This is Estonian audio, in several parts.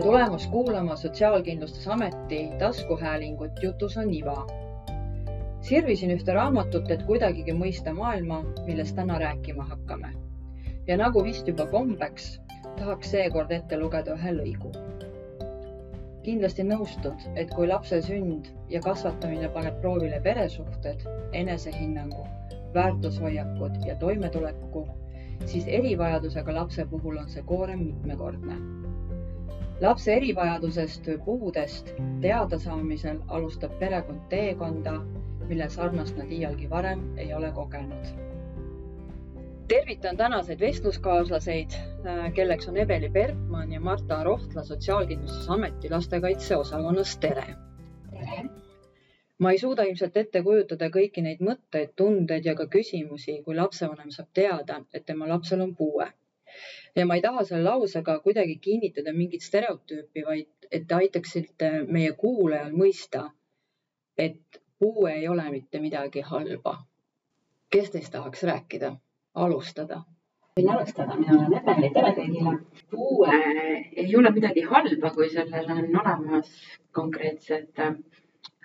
tere tulemast kuulama Sotsiaalkindlustusameti taskuhäälingut Jutus on iva. sirvisin ühte raamatut, et kuidagigi mõista maailma, millest täna rääkima hakkame. ja nagu vist juba kombeks, tahaks seekord ette lugeda ühe lõigu. kindlasti nõustud, et kui lapse sünd ja kasvatamine paneb proovile peresuhted, enesehinnangu, väärtushoiakud ja toimetuleku, siis erivajadusega lapse puhul on see koorem mitmekordne lapse erivajadusest või puudest teadasaamisel alustab perekond teekonda, mille sarnast nad iialgi varem ei ole kogenud. tervitan tänaseid vestluskaaslaseid, kelleks on Eveli Bergmann ja Marta Rohtla Sotsiaalkindlustusameti lastekaitse osakonnast, tere! tere! ma ei suuda ilmselt ette kujutada kõiki neid mõtteid, tundeid ja ka küsimusi, kui lapsevanem saab teada, et tema lapsel on puue ja ma ei taha selle lausega kuidagi kinnitada mingit stereotüüpi, vaid et te aitaksite meie kuulajal mõista, et puue ei ole mitte midagi halba. kes teist tahaks rääkida, alustada? võin alustada, mina olen Ebeli, tere kõigile. puue ei ole midagi halba, kui sellel on olemas konkreetsed äh,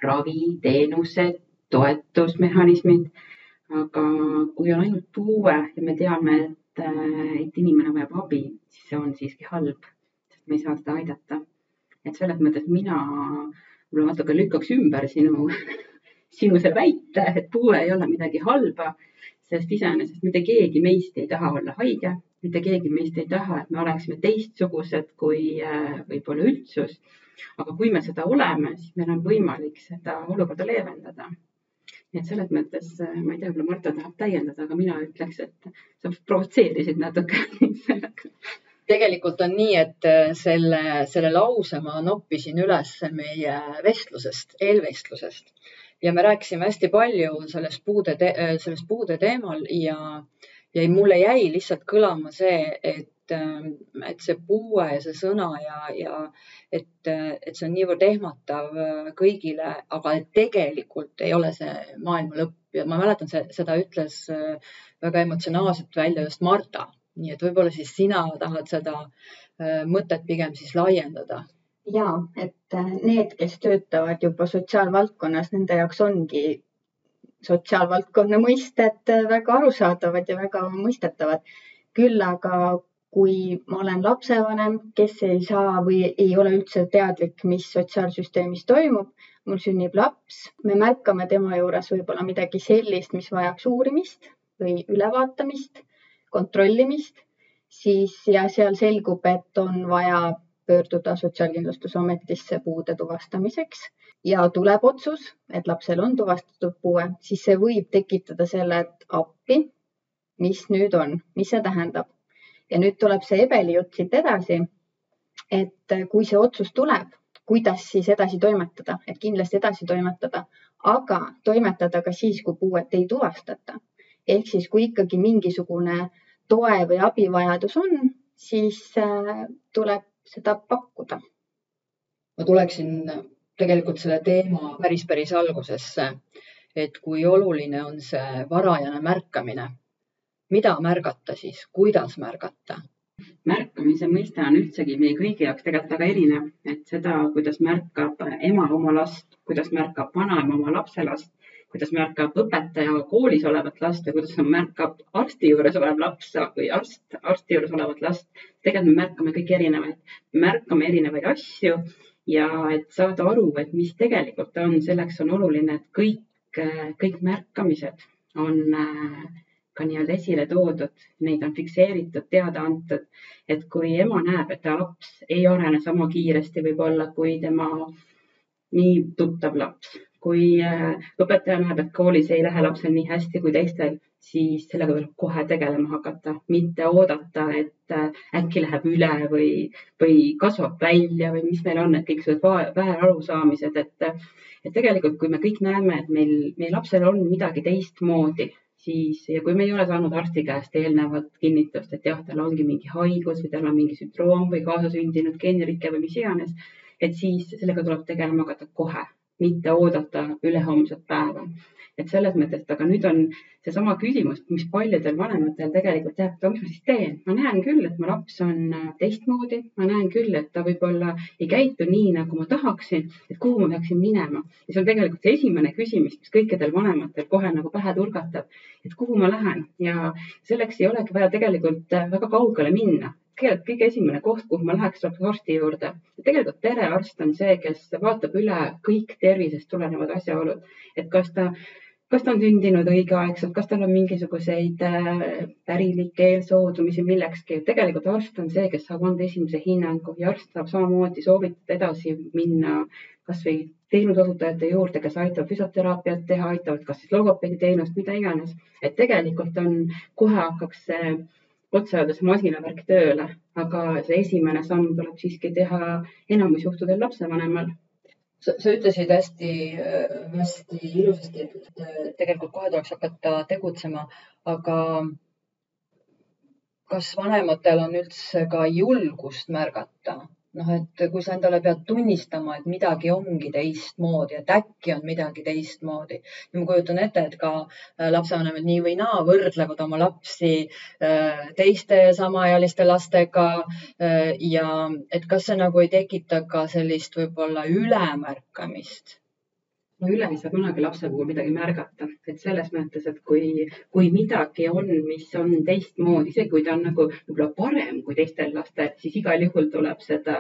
raviteenused, toetusmehhanismid. aga kui on ainult puue ja me teame, et Äh, et inimene vajab abi, siis see on siiski halb, sest me ei saa teda aidata. et selles mõttes mina võib-olla natuke lükkaks ümber sinu, sinu see väite, et puue ei ole midagi halba, sest iseenesest mitte keegi meist ei taha olla haige, mitte keegi meist ei taha, et me oleksime teistsugused kui äh, võib-olla üldsus. aga kui me seda oleme, siis meil on võimalik seda olukorda leevendada et selles mõttes äh, ma ei tea, võib-olla Marta tahab täiendada, aga mina ütleks, et sa provotseerisid natuke sellega. Tegelikult on nii, et äh, selle, selle lause ma noppisin üles meie vestlusest, eelvestlusest. Ja me rääkisime hästi palju sellest puude, äh, sellest puude teemal ja, ja mulle jäi lihtsalt kõlama see, et Ähm, et see puue ja see sõna ja, ja et, et see on niivõrd ehmatav äh, kõigile, aga et tegelikult ei ole see maailma lõpp ja ma mäletan, seda ütles äh, väga emotsionaalselt välja just Marta. nii et võib-olla siis sina tahad seda äh, mõtet pigem siis laiendada ja et need, kes töötavad juba sotsiaalvaldkonnas, nende jaoks ongi sotsiaalvaldkonna mõisted väga arusaadavad ja väga mõistetavad. küll aga kui ma olen lapsevanem, kes ei saa või ei ole üldse teadlik, mis sotsiaalsüsteemis toimub, mul sünnib laps, me märkame tema juures võib-olla midagi sellist, mis vajaks uurimist või ülevaatamist, kontrollimist, siis ja seal selgub, et on vaja pöörduda Sotsiaalkindlustusametisse puude tuvastamiseks. Ja tuleb otsus, et lapsel on tuvastatud puue, siis see võib tekitada selle, et appi, mis nüüd on, mis see tähendab ja nüüd tuleb see Ebeli jutt siit edasi. et kui see otsus tuleb, kuidas siis edasi toimetada, et kindlasti edasi toimetada, aga toimetada ka siis, kui puuet ei tuvastata. ehk siis, kui ikkagi mingisugune toe või abivajadus on, siis äh, tuleb seda pakkuda. ma tuleksin tegelikult selle teema päris, päris algusesse, et kui oluline on see varajane märkamine mida märgata siis, kuidas märgata? märkamise mõiste on üldsegi meie kõigi jaoks tegelikult väga erinev, et seda, kuidas märkab ema oma last, kuidas märkab vanaema oma lapselast, kuidas märkab õpetaja koolis olevat last ja kuidas märkab arsti juures olev laps või arst, arsti juures olevat last. tegelikult me märkame kõik erinevaid, märkame erinevaid asju ja et saada aru, et mis tegelikult on, selleks on oluline, et kõik, kõik märkamised on ka nii-öelda esile toodud, neid on fikseeritud, teada antud, et kui ema näeb, et ta laps ei arene sama kiiresti võib-olla kui tema nii tuttav laps, kui äh, õpetaja näeb, et koolis ei lähe lapsel nii hästi kui teistel, siis sellega tuleb kohe tegelema hakata, mitte oodata, et äh, äkki läheb üle või, või kasvab välja või mis meil on, et kõik sellised väärarusaamised, et, et tegelikult, kui me kõik näeme, et meil, meie lapsel on midagi teistmoodi siis ja kui me ei ole saanud arsti käest eelnevat kinnitust, et jah, tal ongi mingi haigus või tal on mingi sündroom või kaasasündinud geenirike või mis iganes, et siis sellega tuleb tegelema hakata kohe, mitte oodata ülehomset päeva. Et selles mõttes, et aga nüüd on seesama küsimus, mis paljudel vanematel tegelikult jääb, et mis ma siis teen, ma näen küll, et mu laps on äh, teistmoodi, ma näen küll, et ta võib-olla ei käitu nii, nagu ma tahaksin, et kuhu ma peaksin minema. ja see on tegelikult see esimene küsimus, mis kõikidel vanematel kohe nagu pähe turgatab, et kuhu ma lähen. Ja selleks ei olegi vaja tegelikult äh, väga kaugele minna tegelikult kõige esimene koht, kuhu ma läheks, oleks arsti juurde. tegelikult perearst on see, kes vaatab üle kõik tervisest tulenevad asjaolud, et kas ta kas ta on sündinud õigeaegselt, kas tal on mingisuguseid äh, pärilikke eelsoodumisi millekski. tegelikult arst on see, kes saab anda esimese hinnangu ja arst saab samamoodi soovitada edasi minna kasvõi teenuseosutajate juurde, kes aitavad füsioteraapiat teha, aitavad kas siis logopeedi teenust, mida iganes. et tegelikult on, kohe hakkaks see otse öeldes masinavärk tööle, aga see esimene samm tuleb siiski teha enamus juhtudel lapsevanemal. Sa, ütlesid hästi, hästi ilusasti, et tegelikult kohe tuleks hakata tegutsema, aga kas vanematel on üldse ka julgust märgata noh, et kui sa endale pead tunnistama, et midagi ongi teistmoodi, et äkki on midagi teistmoodi. Ja ma kujutan ette, et ka äh, lapsevanemad nii või naa võrdlevad oma lapsi äh, teiste samaealiste lastega äh, ja et kas see nagu ei tekita ka sellist võib-olla ülemärkamist no üle ei saa kunagi lapse puhul midagi märgata, et selles mõttes, et kui, kui midagi on, mis on teistmoodi, isegi kui ta on nagu võib-olla parem kui teistel lastel, siis igal juhul tuleb seda,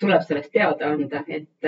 tuleb sellest teada anda, et,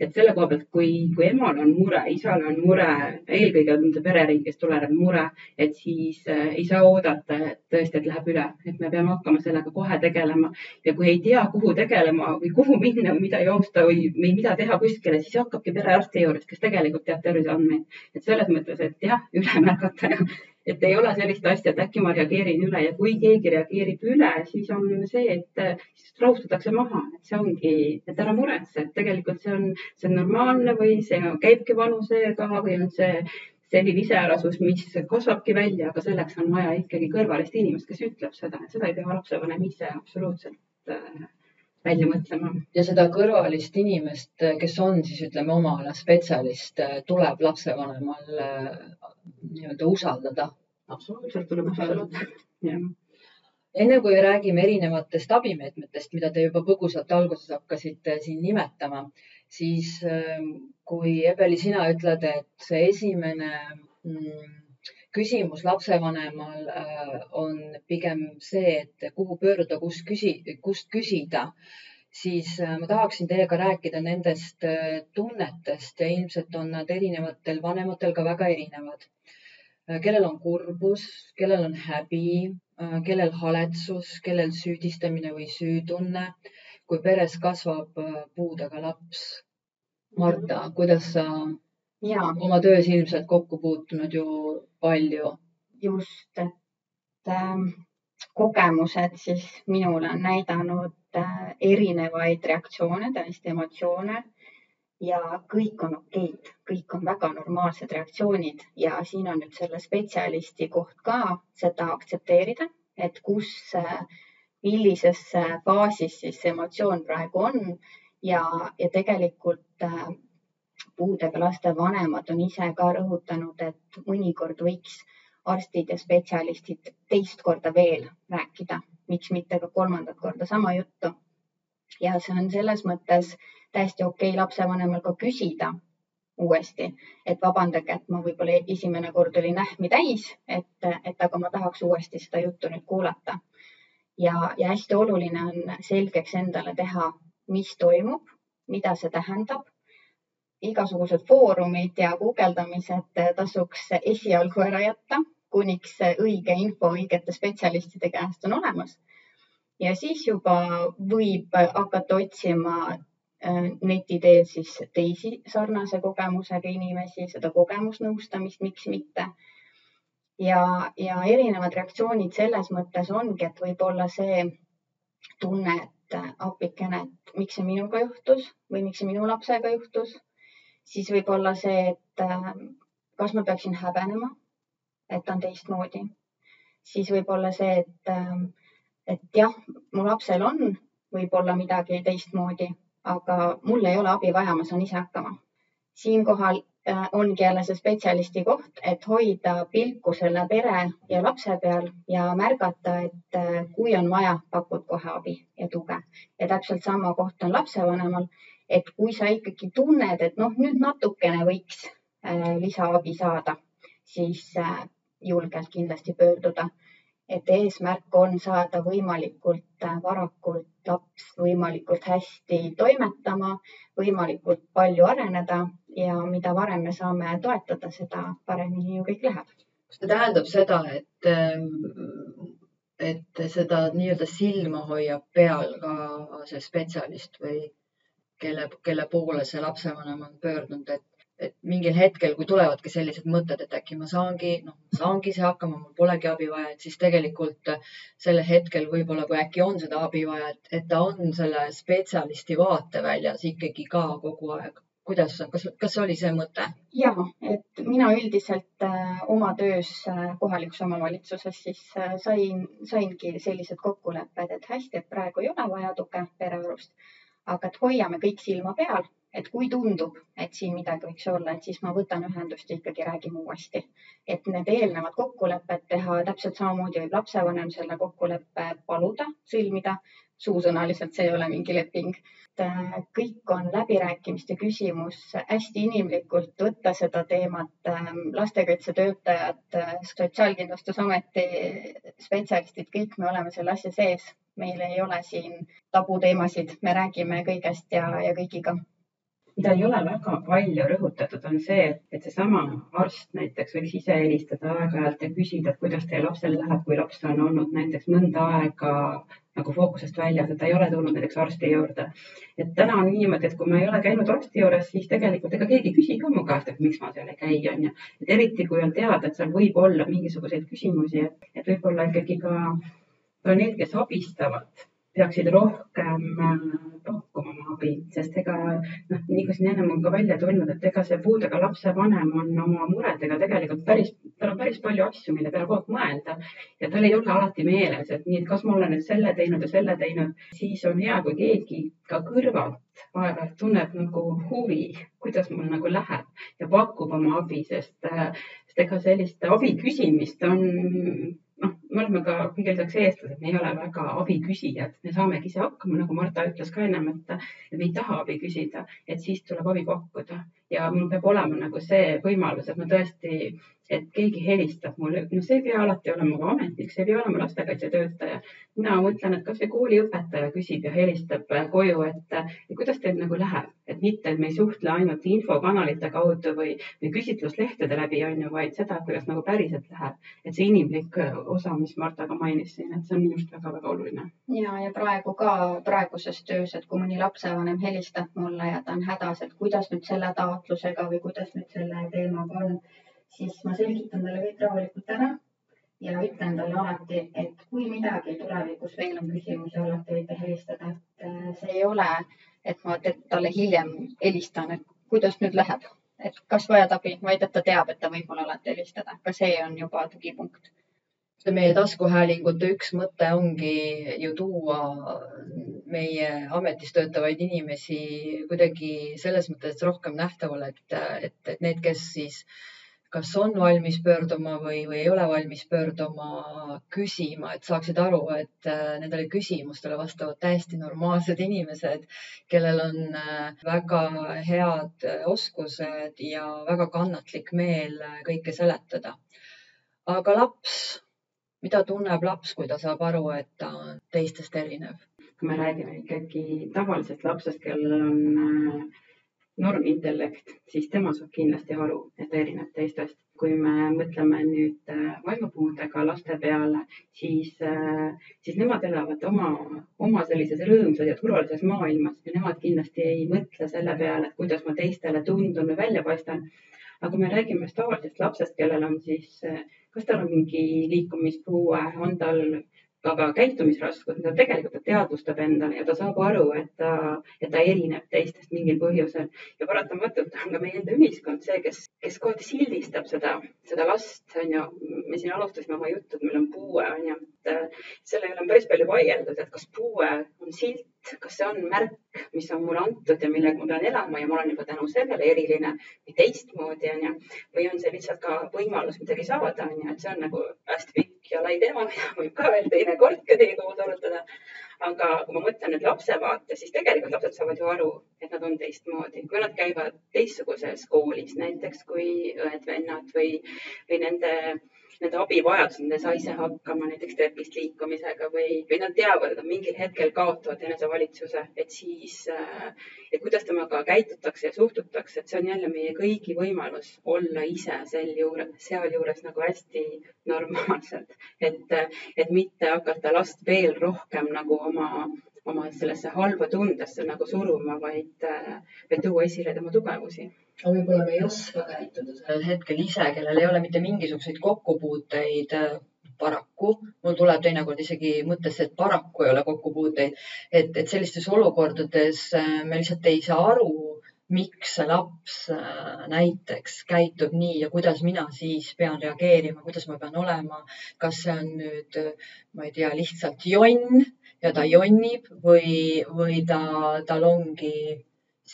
et selle koha pealt, kui, kui emal on mure, isal on mure, eelkõige on see pereringist tulenev mure, et siis äh, ei saa oodata, et tõesti, et läheb üle, et me peame hakkama sellega kohe tegelema. Ja kui ei tea, kuhu tegelema või kuhu minna või mida joosta või, või mida teha kuskile, siis hakkabki perearsti juures, kes tegelikult teab terviseandmeid. et selles mõttes, et jah, üle märgata ja et ei ole sellist asja, et äkki ma reageerin üle. Ja kui keegi reageerib üle, siis on see, et siis rahustatakse maha, et see ongi, et ära muretse, et tegelikult see on, see on normaalne või see käibki vanusega või on see selline iseärasus, mis kasvabki välja, aga selleks on vaja ikkagi kõrvalist inimest, kes ütleb seda, seda ei pea lapsevanem ise absoluutselt äh, välja mõtlema. ja seda kõrvalist inimest, kes on siis ütleme oma ala spetsialist, tuleb lapsevanemal äh, nii-öelda usaldada. absoluutselt tuleb usaldada, jah enne kui räägime erinevatest abimeetmetest, mida te juba põgusalt alguses hakkasite siin nimetama, siis ähm, kui Ebeli, sina ütled, et see esimene mm, küsimus lapsevanemal äh, on pigem see, et kuhu pöörduda, kust küsi-, kust küsida, siis äh, ma tahaksin teiega rääkida nendest äh, tunnetest ja ilmselt on nad erinevatel vanematel ka väga erinevad. kellel on kurbus, kellel on häbi, kellel haletsus, kellel süüdistamine või süütunne, kui peres kasvab puudega laps. Marta, kuidas sa ja oma töös ilmselt kokku puutunud ju palju. just, et äh, kogemused siis minule on näidanud äh, erinevaid reaktsioone, täiesti emotsioone. Ja kõik on okeid, kõik on väga normaalsed reaktsioonid. Ja siin on nüüd selle spetsialisti koht ka seda aktsepteerida, et kus, äh, millises faasis siis emotsioon praegu on. Ja, ja tegelikult äh, puudega laste vanemad on ise ka rõhutanud, et mõnikord võiks arstid ja spetsialistid teist korda veel rääkida, miks mitte ka kolmandat korda sama juttu. ja see on selles mõttes täiesti okei okay lapsevanemal ka küsida uuesti, et vabandage, et ma võib-olla esimene kord olin ähmi täis, et, et aga ma tahaks uuesti seda juttu nüüd kuulata. ja, ja hästi oluline on selgeks endale teha, mis toimub, mida see tähendab igasugused foorumid ja guugeldamised tasuks esialgu ära jätta, kuniks õige info õigete spetsialistide käest on olemas. ja siis juba võib hakata otsima äh, neti teel siis teisi sarnase kogemusega inimesi, seda kogemusnõustamist, miks mitte. ja, ja erinevad reaktsioonid selles mõttes ongi, et võib-olla see tunne, et appikene, et miks see minuga juhtus või miks see minu lapsega juhtus siis võib olla see, et äh, kas ma peaksin häbenema, et ta on teistmoodi. siis võib olla see, et, äh, et jah, mu lapsel on võib-olla midagi teistmoodi, aga mul ei ole abi vaja, ma saan ise hakkama. siinkohal äh, ongi jälle see spetsialisti koht, et hoida pilku selle pere ja lapse peal ja märgata, et äh, kui on vaja, pakud kohe abi ja tuge. ja täpselt sama koht on lapsevanemal, et kui sa ikkagi tunned, et noh, nüüd natukene võiks äh, lisaabi saada, siis julgelt kindlasti pöörduda et eesmärk on saada võimalikult äh, varakult laps võimalikult hästi toimetama, võimalikult palju areneda ja mida varem me saame toetada, seda paremini ju kõik läheb. kas see tähendab seda, et, et seda nii-öelda silma hoiab peal ka see spetsialist või kelle, kelle poole see lapsevanem on pöördunud, et et mingil hetkel, kui tulevadki sellised mõtted, et äkki ma saangi, noh, saangi ise hakkama, mul polegi abi vaja, et siis tegelikult sellel hetkel võib-olla, kui äkki on seda abi vaja, et, et ta on selle spetsialisti vaateväljas ikkagi ka kogu aeg. kuidas, kas, kas see oli see mõte? ja, et mina üldiselt äh, oma töös äh, kohalikus omavalitsuses siis äh, sain, saingi sellised kokkulepped, et hästi, et praegu ei ole vaja tuge perearust, aga et hoiame kõik silma peal et kui tundub, et siin midagi võiks olla, et siis ma võtan ühendust ja ikkagi räägime uuesti. et need eelnevad kokkulepped teha, täpselt samamoodi võib lapsevanem selle kokkuleppe paluda sõlmida, suusõnaliselt see ei ole mingi leping. Äh, kõik on läbirääkimiste küsimus, hästi inimlikult võtta seda teemat, ähm, lastekaitsetöötajad, äh, Sotsiaalkindlustusameti spetsialistid, kõik me oleme selle asja sees meil ei ole siin tabuteemasid, me räägime kõigest ja, ja kõigiga mida ei ole väga palju rõhutatud, on see, et, seesama arst näiteks võiks ise helistada aeg-ajalt ja küsida, et kuidas teie lapsel läheb, kui laps on olnud näiteks mõnda aega nagu fookusest väljas, et ta ei ole tulnud näiteks arsti juurde. et täna on niimoodi, et kui ma ei ole käinud arsti juures, siis tegelikult ega keegi ei küsi ka mu käest, et miks ma seal ei käi, on ju. et eriti, kui on teada, et seal võib olla mingisuguseid küsimusi, et, et võib-olla ikkagi ka, ka need, kes abistavad peaksid rohkem äh, pakkuma oma abi, sest ega noh, nii kui siin ennem on ka välja tulnud, et ega see puudega lapse vanem on oma muredega tegelikult päris, tal on päris palju asju, mille peale kogu aeg mõelda ja tal ei ole alati meeles, et nii, et kas ma olen nüüd selle teinud ja selle teinud, siis on hea, kui keegi ka kõrvalt aeg-ajalt tunneb nagu huvi, kuidas mul nagu läheb ja pakub oma abi, sest, äh, sest ega sellist abi küsimist on noh, me oleme ka kõige lisaks eestlased, me ei ole väga abiküsijad, me saamegi ise hakkama, nagu Marta ütles ka ennem, et me ei taha abi küsida, et siis tuleb abi pakkuda. Ja mul peab olema nagu see võimalus, et ma tõesti et keegi helistab mulle, no see ei pea alati olema ka ametnik, see ei pea olema lastekaitsetöötaja. mina mõtlen, et kasvõi kooliõpetaja küsib ja helistab koju, et, et kuidas teil nagu läheb, et mitte, et me ei suhtle ainult infokanalite kaudu või, või küsitluslehtede läbi, on ju, vaid seda, kuidas nagu päriselt läheb. et see inimlik osa, mis Marta ka mainis siin, et see on minu arust väga-väga oluline. ja, ja praegu ka praeguses töös, et kui mõni lapsevanem helistab mulle ja ta on hädas, et kuidas nüüd selle taotlusega või kuidas nüüd selle teemaga on siis ma selgitan talle kõik rahulikult ära ja ütlen talle alati, et kui midagi tulevikus veel on küsimusi, alati võite helistada, et äh, see ei ole, et ma talle hiljem helistan, et kuidas nüüd läheb, et kas vajad abi, vaid et ta teab, et ta võib mulle alati helistada, ka see on juba tugipunkt. See meie taskuhäälingute üks mõte ongi ju tuua meie ametis töötavaid inimesi kuidagi selles mõttes rohkem nähtavale, et, et, et need, kes siis äh, kas on valmis pöörduma või, või ei ole valmis pöörduma, küsima, et saaksid aru, et äh, nendele küsimustele vastavad täiesti normaalsed inimesed, kellel on äh, väga head äh, oskused ja väga kannatlik meel kõike seletada. aga laps, mida tunneb laps, kui ta saab aru, et ta on teistest erinev? kui me räägime ikkagi tavalisest lapsest, kellel on normintellekt, siis tema saab kindlasti aru, et ta erineb teistest. kui me mõtleme nüüd äh, vaimupuudega laste peale, siis, äh, siis nemad elavad oma, oma sellises rõõmsas ja turvalises maailmas ja nemad kindlasti ei mõtle selle peale, et kuidas ma teistele tundun või välja paistan. aga kui me räägime tavalisest lapsest, kellel on siis, äh, kas tal on mingi liikumispuue, on tal aga käitumisraskused, mida tegelikult ta teadvustab endale ja ta saab aru, et ta, et ta erineb teistest mingil põhjusel ja paratamatult on ka meie enda ühiskond see, kes, kes kohati sildistab seda, seda last, on ju. me siin alustasime oma juttu, et meil on puue, on ju, et, selle üle on päris palju vaieldud, et kas puue on silt, kas see on märk, mis on mulle antud ja millega ma pean elama ja ma olen juba tänu sellele eriline või teistmoodi onju. või on see lihtsalt ka võimalus midagi saada onju, et see on nagu hästi pikk ja lai teema, mida võib ka veel teinekord ka teiega koos arutada. aga kui ma mõtlen nüüd lapse vaates, siis tegelikult lapsed saavad ju aru, et nad on teistmoodi, kui nad käivad teistsuguses koolis, näiteks kui õed-vennad või, või nende nende abivajadused, nad ei saa ise hakkama näiteks trepist liikumisega või, või nad teavad, et nad mingil hetkel kaotavad enesevalitsuse, et siis, äh, et kuidas temaga käitutakse ja suhtutakse, et see on jälle meie kõigi võimalus olla ise sel juures, sealjuures nagu hästi normaalselt, et, et mitte hakata last veel rohkem nagu oma oma sellesse halba tundesse nagu suruma, vaid, vaid tuua esile tema tugevusi aga võib-olla me ei oska käituda sellel hetkel ise, kellel ei ole mitte mingisuguseid kokkupuuteid äh, paraku, mul tuleb teinekord isegi mõttesse, et paraku ei ole kokkupuuteid, et, et sellistes olukordades äh, me lihtsalt ei saa aru, miks see laps äh, näiteks käitub nii ja kuidas mina siis pean reageerima, kuidas ma pean olema, kas see on nüüd, ma ei tea, lihtsalt jonn ja ta jonnib või, või ta, tal ongi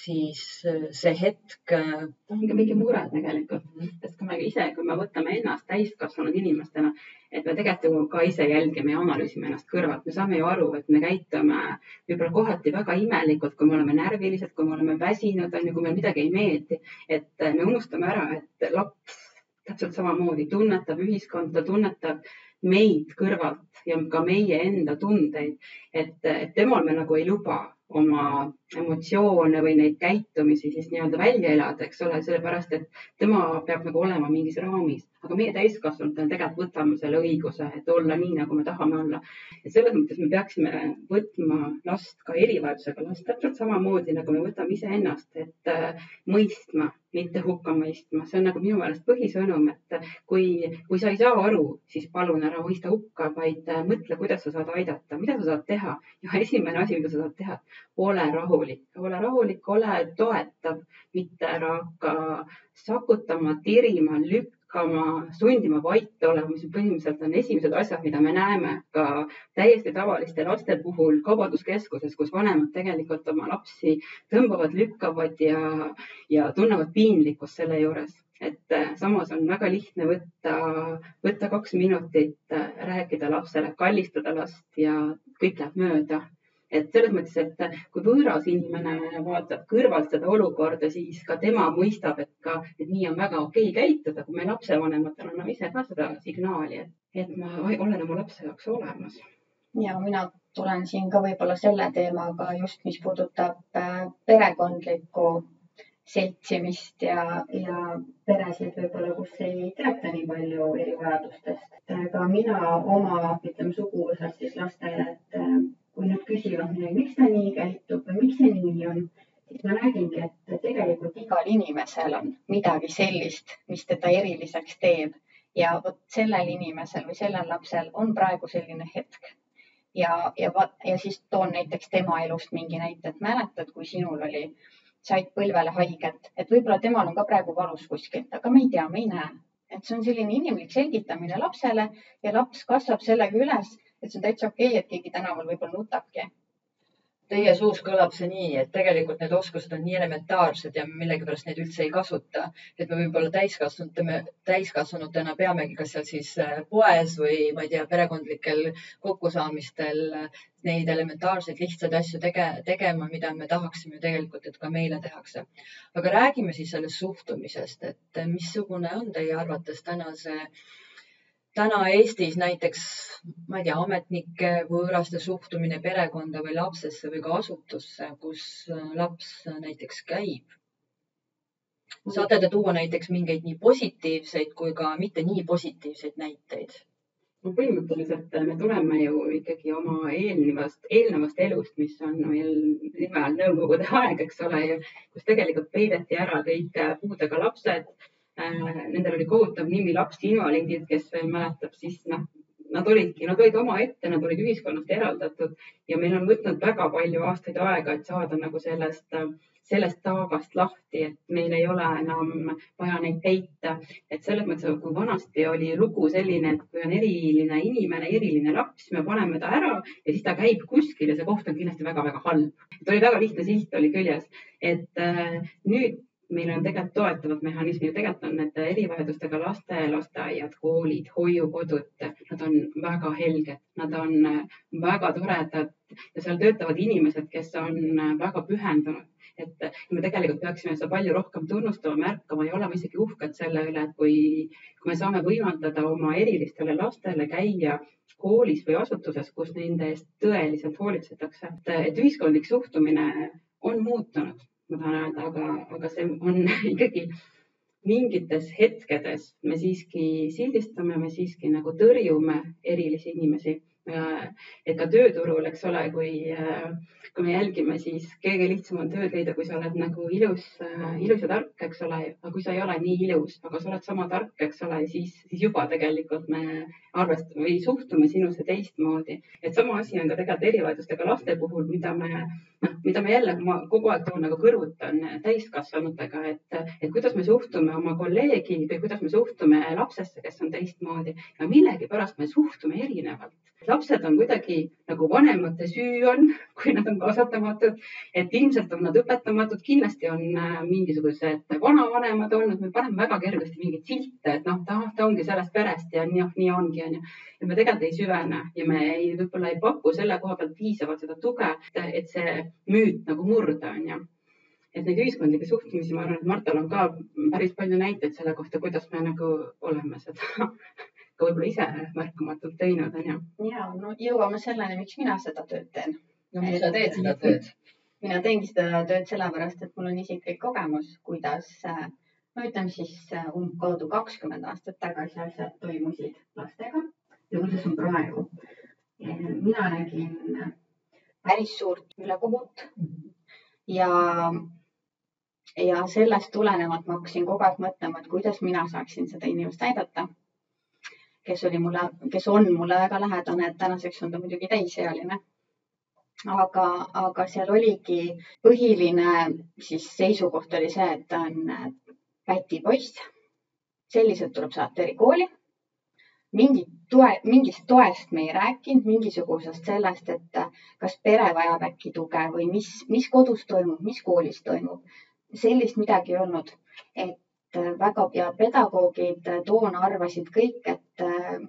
siis äh, see hetk. Äh, ongi mingi mure tegelikult, sest kui me ise, kui me võtame ennast täiskasvanud inimestena, et me tegelikult ju ka ise jälgime ja analüüsime ennast kõrvalt, me saame ju aru, et me käitume võib-olla kohati väga imelikult, kui me oleme närvilised, kui me oleme väsinud, on ju, kui meile midagi ei meeldi, et äh, me unustame ära, et laps täpselt samamoodi tunnetab ühiskonda, tunnetab meid kõrvalt ja ka meie enda tundeid, et, et temal me nagu ei luba oma emotsioone või neid käitumisi siis nii-öelda välja elada, eks ole, sellepärast et tema peab nagu olema mingis raamis, aga meie täiskasvanutena tegelikult võtame selle õiguse, et olla nii, nagu me tahame olla. et selles mõttes me peaksime võtma last ka erivajadusega last täpselt samamoodi, nagu me võtame iseennast, et äh, mõistma mitte hukka mõistma, see on nagu minu meelest põhisõnum, et kui, kui sa ei saa aru, siis palun ära mõista hukka, vaid äh, mõtle, kuidas sa saad aidata, mida sa saad teha? Ja esimene asi, mida sa saad teha, ole rahulik, ole rahulik, ole toetav, mitte ära hakka sakutama, tirima, lükkama sundima vait olema, mis põhimõtteliselt on esimesed asjad, mida me näeme ka täiesti tavaliste laste puhul kaubanduskeskuses, kus vanemad tegelikult oma lapsi tõmbavad, lükkavad ja, ja tunnevad piinlikkust selle juures. Et äh, samas on väga lihtne võtta, võtta kaks minutit, äh, rääkida lapsele, kallistada last ja kõik läheb mööda et selles mõttes, et kui võõras inimene vaatab kõrvalt seda olukorda, siis ka tema mõistab, et ka, et nii on väga okei okay käituda, kui me lapsevanematena anname ise ka seda signaali, et, et ma olen oma lapse jaoks olemas. ja mina tulen siin ka võib-olla selle teemaga just, mis puudutab äh, perekondlikku seltsimist ja, ja peresid võib-olla, kus ei teata nii palju erivajadustest. ka mina oma, ütleme suguvõsas siis lastele, et äh, kui nad küsivad midagi, miks ta nii käitub või miks see nii on, siis ma räägingi, et tegelikult igal inimesel on midagi sellist, mis teda eriliseks teeb ja vot sellel inimesel või sellel lapsel on praegu selline hetk. ja, ja, ja siis toon näiteks tema elust mingi näite, et mäletad, kui sinul oli, said põlvele haiget, et võib-olla temal on ka praegu valus kuskilt, aga me ei tea, me ei näe. et see on selline inimlik selgitamine lapsele ja laps kasvab sellega üles et see on täitsa okei okay,, et keegi tänaval võib-olla nutabki. Teie suus kõlab see nii, et tegelikult need oskused on nii elementaarsed ja millegipärast neid üldse ei kasuta, et me võib-olla täiskasvanutena, täiskasvanutena peamegi kas seal siis äh, poes või ma ei tea, perekondlikel kokkusaamistel neid elementaarseid lihtsaid asju tege, tegema, mida me tahaksime tegelikult, et ka meile tehakse. aga räägime siis sellest suhtumisest, et missugune on teie arvates tänase äh, täna Eestis näiteks, ma ei tea, ametnike, võõraste suhtumine perekonda või lapsesse või ka asutusse, kus äh, laps näiteks käib. saate te tuua näiteks mingeid nii positiivseid kui ka mitte nii positiivseid näiteid? no põhimõtteliselt me tuleme ju ikkagi oma eelnevast, eelnevast elust, mis on meil nime all Nõukogude aeg, eks ole, kus tegelikult peideti ära kõik puudega lapsed Äh, nendel oli kohutav nimi lapsinvaliidid, kes veel mäletab, siis noh, nad olidki, nad olid omaette, nad olid ühiskonnast eraldatud ja meil on võtnud väga palju aastaid aega, et saada nagu sellest, sellest taagast lahti, et meil ei ole enam vaja neid peita. et selles mõttes, kui vanasti oli lugu selline, et kui on eriline inimene, eriline laps, me paneme ta ära ja siis ta käib kuskil ja see koht on kindlasti väga-väga halb. et oli väga lihtne silt oli küljes, et äh, nüüd meil on tegelikult toetavad mehhanismid, tegelikult on need erivajadustega laste lasteaiad, koolid, hoiukodud, nad on väga helged, nad on väga toredad. Ja seal töötavad inimesed, kes on väga pühendunud. et me tegelikult peaksime seda palju rohkem tunnustama, märkama ja olema isegi uhked selle üle, et kui, kui me saame võimaldada oma erilistele lastele käia koolis või asutuses, kus nende eest tõeliselt hoolitsetakse, et ühiskondlik suhtumine on muutunud ma tahan öelda, aga, aga see on ikkagi mingites hetkedes me siiski sildistame, me siiski nagu tõrjume erilisi inimesi. et ka tööturul, eks ole, kui, kui me jälgime, siis kõige lihtsam on tööd leida, kui sa oled nagu ilus, ilus ja tark, eks ole, aga kui sa ei ole nii ilus, aga sa oled sama tark, eks ole, siis, siis juba tegelikult me arvestame või suhtume sinusse teistmoodi. et sama asi on ka tegelikult erivajadustega laste puhul, mida me noh, mida me jälle, ma kogu aeg toon nagu kõrvutan täiskasvanutega, et, et kuidas me suhtume oma kolleegi või kuidas me suhtume lapsesse, kes on teistmoodi. Ja millegipärast me suhtume erinevalt. lapsed on kuidagi nagu vanemate süü on, kui nad on kasvatamatud, et ilmselt on nad õpetamatud, kindlasti on äh, mingisugused vanavanemad olnud, me paneme väga kergesti mingeid silte, et noh, ta, ta ongi sellest perest ja nii, nii ongi, onju ja me tegelikult ei süvene ja me ei, võib-olla ei paku selle koha pealt piisavalt seda tuge, et see müüt nagu murda, onju. et neid ühiskondlikke suhtumisi, ma arvan, et Martal on ka päris palju näiteid selle kohta, kuidas me nagu oleme seda ka võib-olla ise märkamatult teinud, onju. ja no jõuame selleni, miks mina seda tööd teen. no miks sa teed seda tööd? mina teengi seda tööd sellepärast, et mul on isiklik kogemus, kuidas no ütleme siis umbkaudu kakskümmend aastat tagasi asjad toimusid lastega ja kuidas on praegu. mina nägin päris suurt ülekohut ja, ja sellest tulenevalt ma hakkasin kogu aeg mõtlema, et kuidas mina saaksin seda inimest aidata. kes oli mulle, kes on mulle väga lähedane, et tänaseks on ta muidugi täisealine. aga, aga seal oligi põhiline siis seisukoht oli see, et ta on pätipoiss. selliselt tuleb saata erikooli mingit toe, mingist toest me ei rääkinud, mingisugusest sellest, et kas pere vajab äkki tuge või mis, mis kodus toimub, mis koolis toimub. sellist midagi ei olnud, et väga ja pedagoogid toona arvasid kõik, et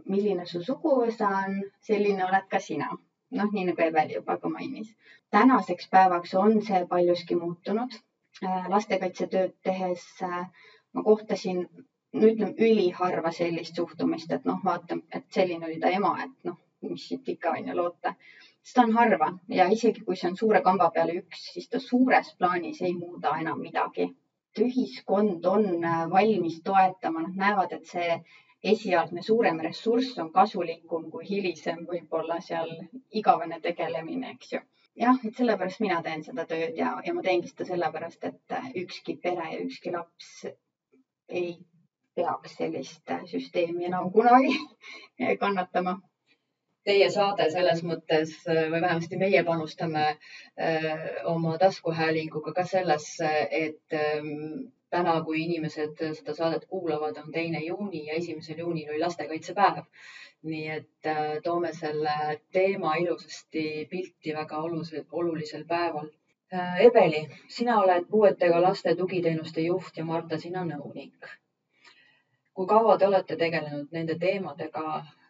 milline su suguvõsa on, selline oled ka sina. noh, nii nagu Eveli juba ka mainis. tänaseks päevaks on see paljuski muutunud. lastekaitsetööd tehes ma kohtasin no ütleme üliharva sellist suhtumist, et noh, vaata, et selline oli ta ema, et noh, mis siit ikka on ju loota. seda on harva ja isegi kui see on suure kamba peale üks, siis ta suures plaanis ei muuda enam midagi. ühiskond on äh, valmis toetama, nad näevad, et see esialgne suurem ressurss on kasulikum kui hilisem võib-olla seal igavene tegelemine, eks ju jah, et sellepärast mina teen seda tööd ja, ja ma teengi seda sellepärast, et äh, ükski pere ja ükski laps ei peaks sellist süsteemi enam kunagi kannatama. Teie saade selles mõttes või vähemasti meie panustame äh, oma taskuhäälinguga ka sellesse, et ähm, täna, kui inimesed seda saadet kuulavad, on teine juuni ja esimesel juunil oli lastekaitsepäev. nii et äh, toome selle teema ilusasti pilti väga olulisel, olulisel päeval. Äh, Ebeli, sina oled puuetega laste tugiteenuste juht ja Marta, sina nõunik kui kaua te olete tegelenud nende teemadega,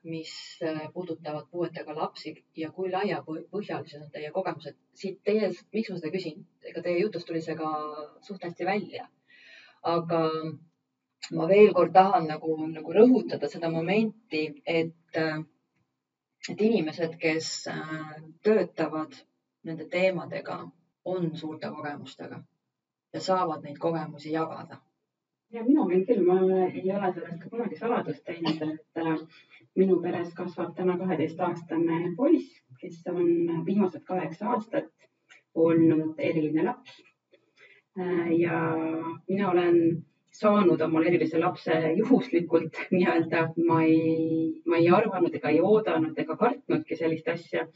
mis äh, puudutavad puuetega lapsi ja kui laiapõhjalised on teie kogemused? siit teie, miks ma seda küsin, ega teie jutust tuli see ka suht hästi välja. aga ma veel kord tahan nagu, nagu rõhutada seda momenti, et, äh, et inimesed, kes äh, töötavad nende teemadega, on suurte kogemustega ja saavad neid kogemusi jagada ja minu küll, ma ei ole sellest ka kunagi saladust teinud, et äh, minu peres kasvab täna kaheteistaastane poiss, kes on viimased kaheksa aastat olnud eriline laps äh,. ja mina olen saanud omale erilise lapse juhuslikult nii-öelda. ma ei, ma ei arvanud ega ei oodanud ega kartnudki sellist asja.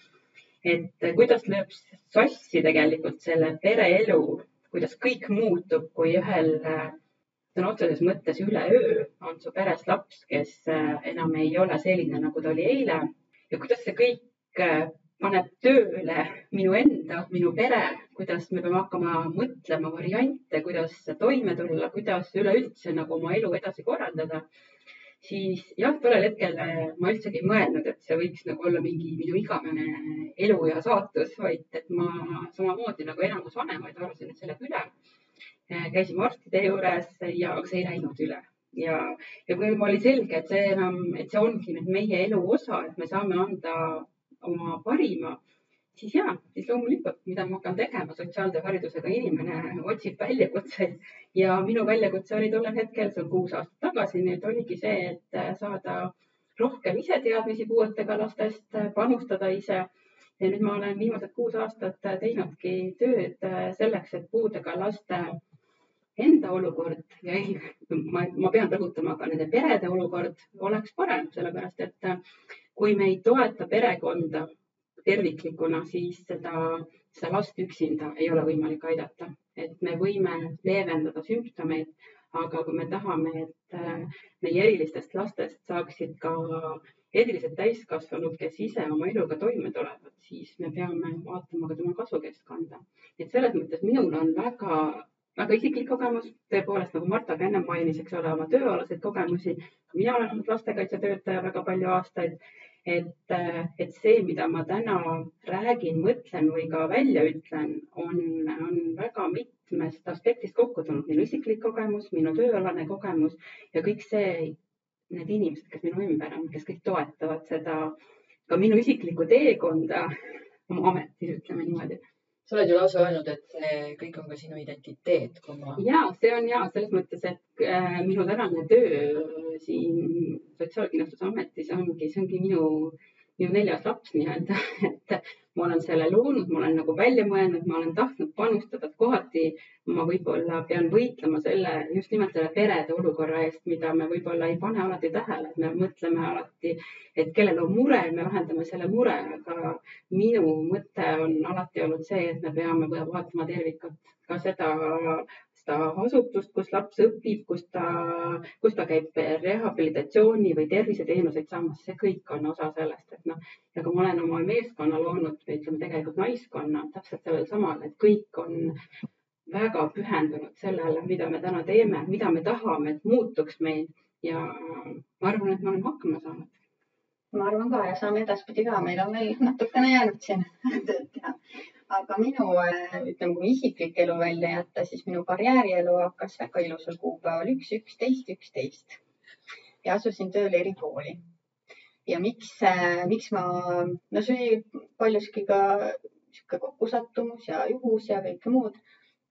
et kuidas lööb sassi tegelikult selle pereelu, kuidas kõik muutub, kui ühel sõna otseses mõttes üleöö on su peres laps, kes enam ei ole selline, nagu ta oli eile ja kuidas see kõik paneb tööle minu enda, minu pere, kuidas me peame hakkama mõtlema variante, kuidas toime tulla, kuidas üleüldse nagu oma elu edasi korraldada. siis jah, tollel hetkel ma üldsegi ei mõelnud, et see võiks nagu olla mingi minu igavene elu ja saatus, vaid et ma samamoodi nagu enamus vanemaid arvasin, et see läheb üle. Käisime arstide juures ja see ei läinud üle ja, ja kui oli selge, et see enam, et see ongi nüüd meie elu osa, et me saame anda oma parima, siis ja, siis loomulikult, mida ma hakkan tegema, sotsiaaltööharidusega inimene otsib väljakutseid ja minu väljakutse oli tollel hetkel, see on kuus aastat tagasi, nüüd oligi see, et saada rohkem iseteadmisi puuetega lastest, panustada ise. ja nüüd ma olen viimased kuus aastat teinudki tööd selleks, et puudega laste enda olukord ja ei, ma, ma pean rõhutama ka nende perede olukord oleks parem, sellepärast et kui me ei toeta perekonda terviklikuna, siis seda, seda last üksinda ei ole võimalik aidata, et me võime leevendada sümptomeid, aga kui me tahame, et äh, meie erilistest lastest saaksid ka erilised täiskasvanud, kes ise oma eluga toime tulevad, siis me peame vaatama ka tema kasvukeskkonda. et selles mõttes minul on väga väga isiklik kogemus, tõepoolest nagu Marta ka ennem mainis, eks ole, oma tööalaseid kogemusi. mina olen olnud lastekaitsetöötaja väga palju aastaid. et, et see, mida ma täna räägin, mõtlen või ka välja ütlen, on, on väga mitmest aspektist kokku tulnud. minu isiklik kogemus, minu tööalane kogemus ja kõik see, need inimesed, kes minu ümber on, kes kõik toetavad seda, ka minu isiklikku teekonda oma ametis, ütleme niimoodi sa oled ju lausa öelnud, et see kõik on ka sinu identiteet, kui ma. ja see on ja selles mõttes, et äh, minu tänane töö siin Sotsiaalkindlustusametis ongi, see ongi minu minu neljas laps nii-öelda, et ma olen selle loonud, ma olen nagu välja mõelnud, ma olen tahtnud panustada, et kohati ma võib-olla pean võitlema selle, just nimelt selle perede olukorra eest, mida me võib-olla ei pane alati tähele, et me mõtleme alati, et kellel on mure, me lahendame selle mure, aga minu mõte on alati olnud see, et me peame vaatama tervikut, ka seda seda asutust, kus laps õpib, kus ta, kus ta käib rehabilitatsiooni või terviseteenuseid saamas, see kõik on osa sellest, et noh, ja kui ma olen oma meeskonna loonud, ütleme tegelikult naiskonna täpselt sellel samal, et kõik on väga pühendunud sellele, mida me täna teeme, mida me tahame, et muutuks meil. Ja ma arvan, et me oleme hakkama saanud. ma arvan ka ja saame edaspidi ka, meil on veel natukene jäänud siin tööd teha aga minu, ütleme, kui isiklik elu välja jätta, siis minu karjäärielu hakkas väga ilusal kuupäeval. Üks, üksteist, üksteist. Ja asusin tööle erikooli. ja miks, miks ma, no see oli paljuski ka niisugune kokkusattumus ja juhus ja kõike muud,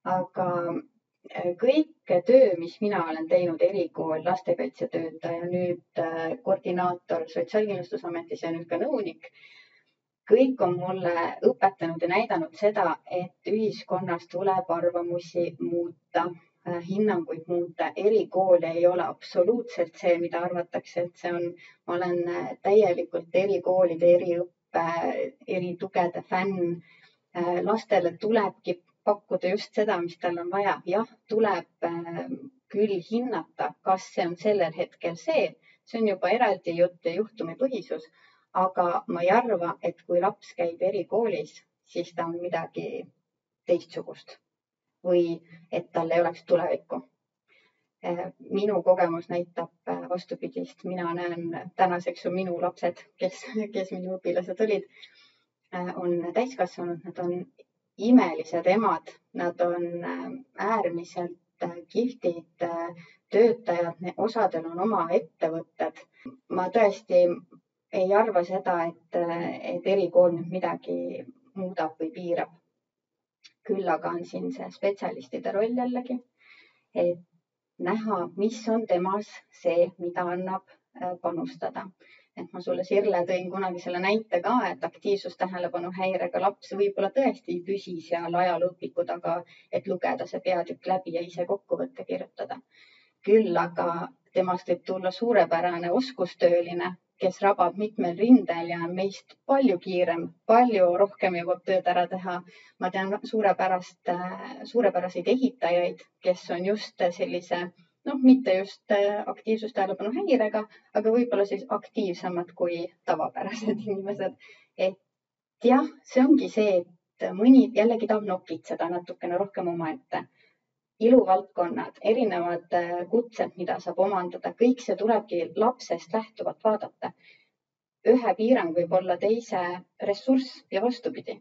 aga äh, kõik töö, mis mina olen teinud, erikool, lastekaitsetöötaja, nüüd koordinaator Sotsiaalkindlustusametis ja nüüd ka nõunik kõik on mulle õpetanud ja näidanud seda, et ühiskonnas tuleb arvamusi muuta, äh, hinnanguid muuta. erikool ei ole absoluutselt see, mida arvatakse, et see on, ma olen äh, täielikult erikoolide, eriõppe, eritugede fänn. Äh, lastele tulebki pakkuda just seda, mis tal on vaja. jah, tuleb küll hinnata, kas see on sellel hetkel see, see on juba eraldi jutt ja juhtumipõhisus aga ma ei arva, et kui laps käib erikoolis, siis ta on midagi teistsugust või et tal ei oleks tulevikku. Eh, minu kogemus näitab eh, vastupidist, mina näen, tänaseks on minu lapsed, kes, kes minu õpilased olid, eh, on täiskasvanud, nad on imelised emad, nad on äärmiselt kihvtid töötajad, osadel on oma ettevõtted. ma tõesti ei arva seda, et, et erikool nüüd midagi muudab või piirab. küll aga on siin see spetsialistide roll jällegi, et näha, mis on temas see, mida annab äh, panustada. et ma sulle, Sirle, tõin kunagi selle näite ka, et aktiivsustähelepanu häirega laps võib-olla tõesti ei püsi seal ajalooõpiku taga, et lugeda see peatükk läbi ja ise kokkuvõtte kirjutada küll aga temast võib tulla suurepärane oskustööline, kes rabab mitmel rindel ja on meist palju kiirem, palju rohkem jõuab tööd ära teha. ma tean suurepärast, suurepäraseid ehitajaid, kes on just sellise noh, mitte just aktiivsustähelepanu häirega, aga võib-olla siis aktiivsemad kui tavapärased inimesed. et jah, see ongi see, et mõni jällegi tahab nokitseda natukene rohkem omaette iluvaldkonnad, erinevad äh, kutsed, mida saab omandada, kõik see tulebki lapsest lähtuvalt vaadata. ühe piirang võib olla teise ressurss ja vastupidi.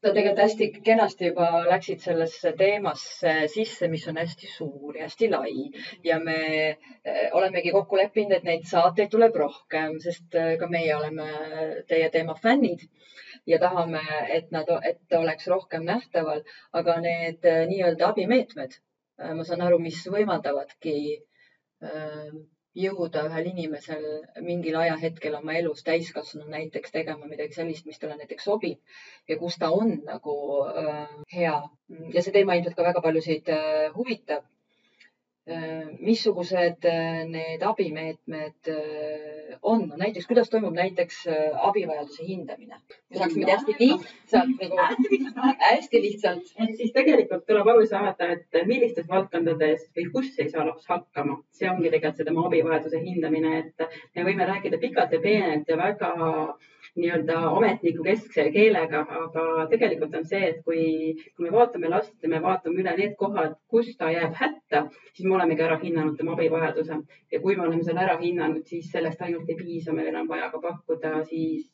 Sa tegelikult hästi kenasti juba läksid sellesse teemasse sisse, mis on hästi suur ja hästi lai. Ja me äh, olemegi kokku leppinud, et neid saateid tuleb rohkem, sest äh, ka meie oleme teie teema fännid ja tahame, et nad, et oleks rohkem nähtaval, aga need äh, nii-öelda abimeetmed, äh, ma saan aru, mis võimaldavadki äh, jõuda ühel inimesel mingil ajahetkel oma elus täiskasvanu näiteks tegema midagi sellist, mis talle näiteks sobib ja kus ta on nagu äh, hea. ja see teema ilmselt ka väga paljusid äh, huvitab missugused äh, need abimeetmed äh, on, näiteks kuidas toimub näiteks abivajaduse hindamine? me saaksime teha hästi lihtsalt nagu, hästi lihtsalt. et siis tegelikult tuleb aru saada, et millistes valdkondades või kus ei saa laps hakkama, see ongi tegelikult see tema abivajaduse hindamine, et me võime rääkida pikalt ja peenelt ja väga nii-öelda ametniku keskse keelega, aga tegelikult on see, et kui, kui me vaatame last ja me vaatame üle need kohad, kus ta jääb hätta, siis me olemegi ära hinnanud tema abivajaduse. Ja kui me oleme selle ära hinnanud, siis sellest ainult ei piisa, meil on vaja ka pakkuda siis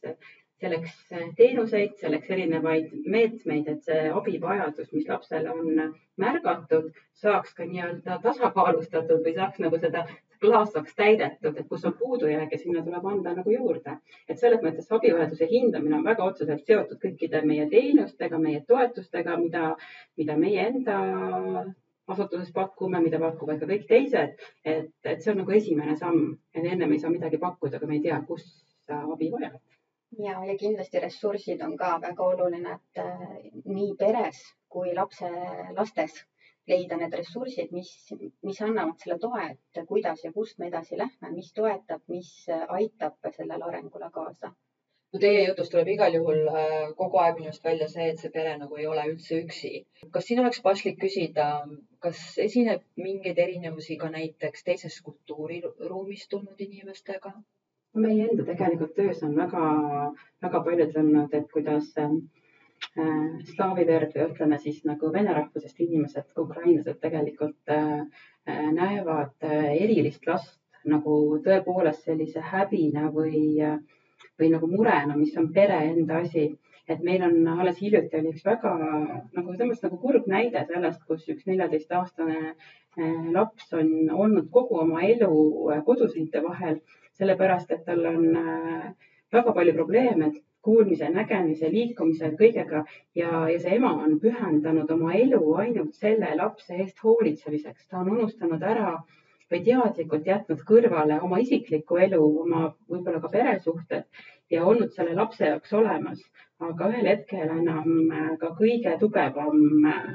selleks teenuseid, selleks erinevaid meetmeid, et see abivajadus, mis lapsel on märgatud, saaks ka nii-öelda tasakaalustatud või saaks nagu seda klaas saaks täidetud, et kus on puudujääk ja sinna tuleb anda nagu juurde. et selles mõttes abivajaduse hindamine on väga otseselt seotud kõikide meie teenustega, meie toetustega, mida, mida meie enda asutuses pakume, mida pakuvad ka kõik teised. et, et see on nagu esimene samm, et ennem ei saa midagi pakkuda, kui me ei tea, kus sa abi vajad ja, ja kindlasti ressursid on ka väga oluline, et äh, nii peres kui lapse lastes leida need ressursid, mis, mis annavad selle toe, et kuidas ja kust me edasi lähme, mis toetab, mis aitab sellele arengule kaasa no teie jutust tuleb igal juhul äh, kogu aeg minu arust välja see, et see pere nagu ei ole üldse üksi. kas siin oleks paslik küsida, kas esineb mingeid erinevusi ka näiteks teisest kultuuriruumist tulnud inimestega? meie enda tegelikult töös on väga, väga paljud olnud, et kuidas äh, slaavi verd või ütleme siis nagu vene rahvusest inimesed, ukrainlased tegelikult äh, äh näevad äh, erilist last nagu tõepoolest sellise häbina või, äh, või nagu murena, mis on pere enda asi. et meil on alles hiljuti oli üks väga nagu selles nagu kurb näide sellest, kus üks neljateistaastane äh, laps on olnud kogu oma elu koduseinte vahel sellepärast et tal on äh, väga palju probleeme kuulmise, nägemise, liikumise, kõigega ja, ja see ema on pühendanud oma elu ainult selle lapse eest hoolitsemiseks. ta on unustanud ära või teadlikult jätnud kõrvale oma isiklikku elu, oma võib-olla ka peresuhted ja olnud selle lapse jaoks olemas. aga ühel hetkel enam äh, ka kõige tugevam äh,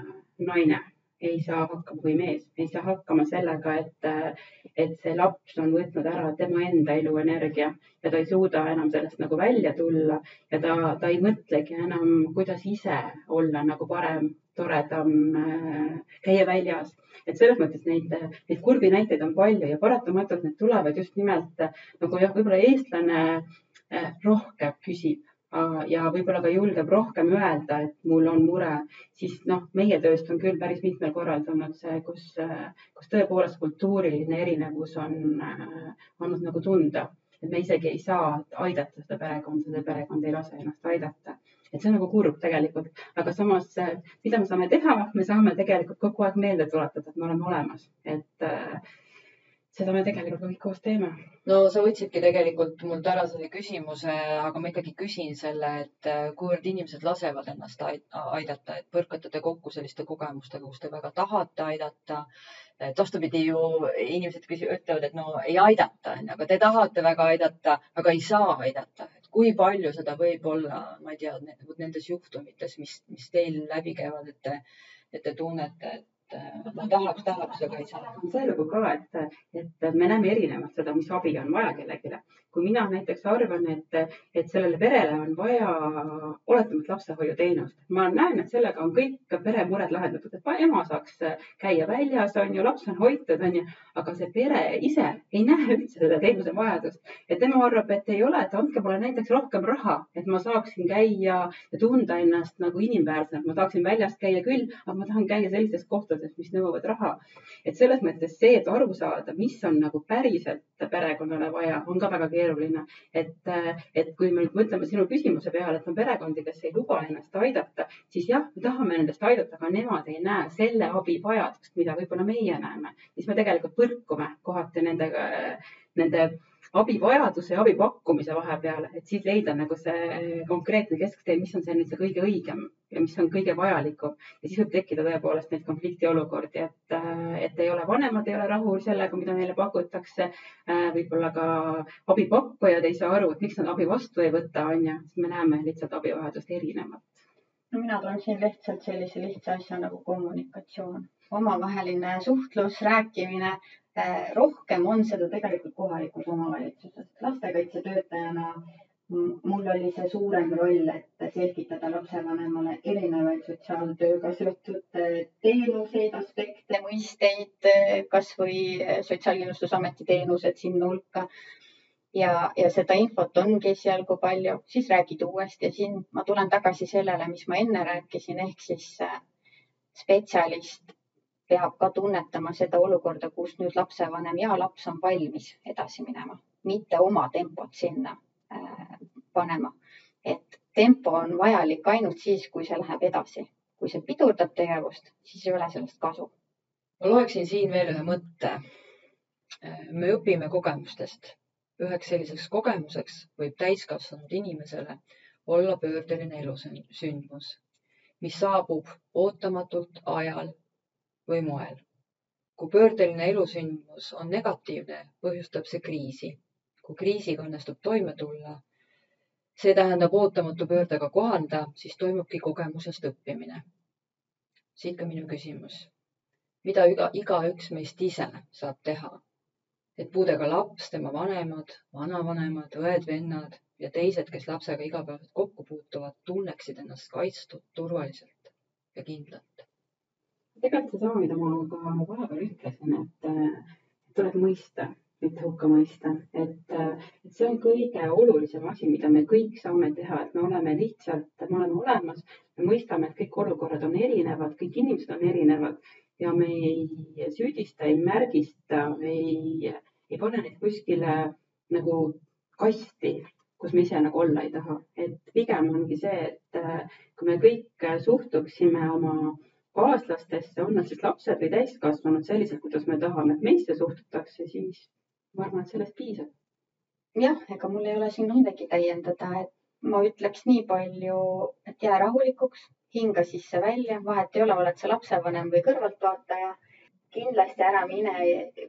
naine ei saa hakkama või mees ei saa hakkama sellega, et, et see laps on võtnud ära tema enda eluenergia ja ta ei suuda enam sellest nagu välja tulla ja ta, ta ei mõtlegi enam, kuidas ise olla nagu parem, toredam, käia väljas. et selles mõttes neid, neid kurbi näiteid on palju ja paratamatult need tulevad just nimelt nagu jah, võib-olla eestlane eh, rohkem küsib ja võib-olla ka julgeb rohkem öelda, et mul on mure, siis noh, meie tööst on küll päris mitmel korral tulnud see, kus, kus tõepoolest kultuuriline erinevus on olnud nagu tunda, et me isegi ei saa aidata seda perekonda, see perekond ei lase ennast aidata. et see on nagu kurb tegelikult, aga samas, mida me saame teha, me saame tegelikult kogu aeg meelde tuletada, et me oleme olemas, et seda me tegelikult kõik koos teeme. no sa võtsidki tegelikult mult ära selle küsimuse, aga ma ikkagi küsin selle, et äh, kuivõrd inimesed lasevad ennast aidata, et põrkate te kokku selliste kogemustega, kus te väga tahate aidata. et vastupidi ju inimesed ütlevad, et no ei aidata, onju, aga te tahate väga aidata, aga ei saa aidata. et kui palju seda võib olla, ma ei tea, nendes juhtumites, mis, mis teil läbi käivad, et te, et te tunnete, et ma tahaks, tahaks, aga ei saa. see lugu ka, et, et me näeme erinevalt seda, mis abi on vaja kellelegi. Kui mina näiteks arvan, et, et sellele perele on vaja oletamatut lapsehoiuteenust, ma näen, et sellega on kõik pere mured lahendatud, et ema saaks käia väljas, on ju, laps on hoitud, on ju, aga see pere ise ei näe üldse seda teenuse vajadust. et tema arvab, et ei ole, et andke mulle näiteks rohkem raha, et ma saaksin käia ja tunda ennast nagu inimväärsena, et ma saaksin väljas käia küll, aga ma tahan käia sellistes kohtades, mis nõuavad raha. et selles mõttes see, et aru saada, mis on nagu päriselt perekonnale vaja, on ka väga keeruline. Et, et kui me nüüd mõtleme sinu küsimuse peale, et on perekondi, kes ei luba ennast aidata, siis jah, me tahame nendest aidata, aga nemad ei näe selle abi vajadust, mida võib-olla meie näeme, siis me tegelikult põrkume kohati nendega, nende abivajaduse ja abi pakkumise vahepeal, et siis leida nagu see konkreetne kesktee, mis on see nüüd see kõige õigem ja mis on kõige vajalikum. ja siis võib tekkida tõepoolest neid konfliktiolukordi, et, et ei ole vanemad, ei ole rahul sellega, mida neile pakutakse. võib-olla ka abipakkujad ei saa aru, et miks nad abi vastu ei võta, on ju, siis me näeme lihtsalt abivajadust erinevat. no mina toon siin lihtsalt sellise lihtsa asja nagu kommunikatsioon, omavaheline suhtlus, rääkimine Äh, rohkem on seda tegelikult kohalikus omavalitsuses. lastekaitsetöötajana mul oli see suurem roll, et selgitada lapsevanemale erinevaid sotsiaaltööga seotud äh, teenuseid, aspekte, mõisteid, äh, kasvõi Sotsiaalkindlustusameti teenused sinna hulka. ja, ja seda infot ongi esialgu palju, siis räägid uuesti ja siin ma tulen tagasi sellele, mis ma enne rääkisin, ehk siis spetsialist peab ka tunnetama seda olukorda, kus nüüd lapsevanem ja laps on valmis edasi minema, mitte oma tempot sinna äh, panema. et tempo on vajalik ainult siis, kui see läheb edasi. kui see pidurdab tegevust, siis ei ole sellest kasu. ma loeksin siin veel ühe mõtte. Äh, me õpime kogemustest. üheks selliseks kogemuseks võib täiskasvanud inimesele olla pöördeline elusündmus, mis saabub ootamatult ajal või moel. kui pöördeline elusündmus on negatiivne, põhjustab see kriisi. kui kriisiga õnnestub toime tulla, see tähendab ootamatu pöördega kohanda, siis toimubki kogemusest õppimine. siit ka minu küsimus. mida iga, igaüks meist ise saab teha, et puudega laps, tema vanemad, vanavanemad, õed-vennad ja teised, kes lapsega igapäevaselt kokku puutuvad, tunneksid ennast kaitstud, turvaliselt ja kindlalt tegelikult seesama, mida ma ka vahepeal ütlesin, et tuleb mõista, mitte hukka mõista, et, et see on kõige olulisem asi, mida me kõik saame teha, et me oleme lihtsalt, me oleme olemas, me mõistame, et kõik olukorrad on erinevad, kõik inimesed on erinevad ja me ei süüdista, ei märgista, ei, ei pane neid kuskile nagu kasti, kus me ise nagu olla ei taha, et pigem ongi see, et kui me kõik suhtuksime oma kaaslastesse, on nad siis lapsed või täiskasvanud, selliselt, kuidas me tahame, et meisse suhtutakse, siis ma arvan, et sellest piisab. jah, ega mul ei ole siin midagi täiendada, et ma ütleks nii palju, et jää rahulikuks, hinga sisse-välja, vahet ei ole, oled sa lapsevanem või kõrvaltvaataja. kindlasti ära mine,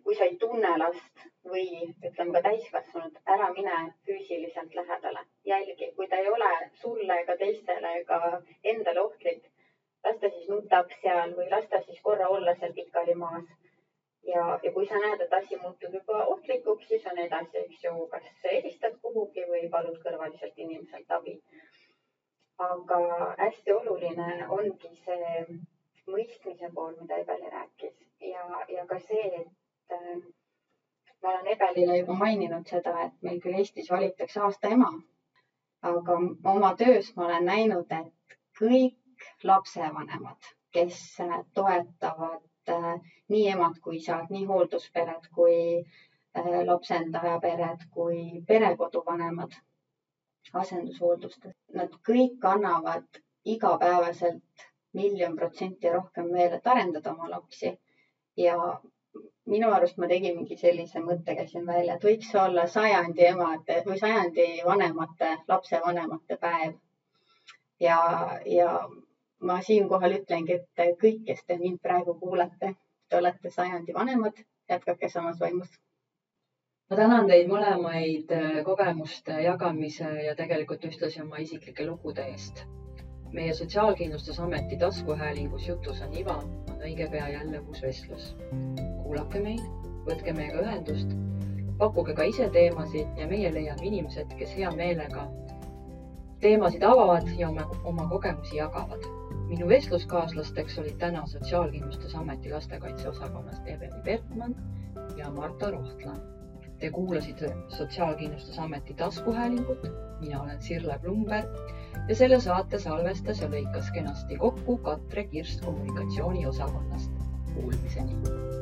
kui sa ei tunne last või ütleme ka täiskasvanud, ära mine füüsiliselt lähedale, jälgi, kui ta ei ole sulle ega teistele ega endale ohtlik las ta siis nutab seal või las ta siis korra olla seal pikali maas. ja, ja kui sa näed, et asi muutub juba ohtlikuks, siis on edasi, eks ju, kas helistad kuhugi või palud kõrvaliselt inimeselt abi. aga hästi oluline ongi see mõistmise pool, mida Ebeli rääkis ja, ja ka see, et äh, ma olen Ebelile juba maininud seda, et meil küll Eestis valitakse aasta ema, aga oma töös ma olen näinud, et kõik lapsevanemad, kes äh, toetavad äh, nii emad kui isad, nii hoolduspered kui äh, lapsendajapered kui perekoduvanemad asendushooldustes. Nad kõik annavad igapäevaselt miljon protsenti rohkem veel, et arendada oma lapsi. ja minu arust ma tegingi sellise mõttekäsin välja, et võiks olla sajandi emade või sajandi vanemate, lapsevanemate päev. ja, ja ma siinkohal ütlengi, et kõik, kes te mind praegu kuulate, te olete sajandi vanemad, jätkake samas vaimus. ma tänan teid mõlemaid äh, kogemuste jagamise ja tegelikult ühtlasi oma isiklike lugude eest. meie Sotsiaalkindlustusameti taskuhäälingus Jutus on iva on õige pea jälle uus vestlus. kuulake meid, võtke meiega ühendust, pakkuge ka ise teemasid ja meie leiame inimesed, kes hea meelega teemasid avavad ja oma, oma kogemusi jagavad. Minu vestluskaaslasteks olid täna Sotsiaalkindlustusameti lastekaitseosakonnast Eveli Bertmann ja Marta Rohtla. Te kuulasite Sotsiaalkindlustusameti taskuhäälingut, mina olen Sirle Plumberg ja selle saate salvestas ja lõikas kenasti kokku Katre Kirst kommunikatsiooniosakonnast. Kuulmiseni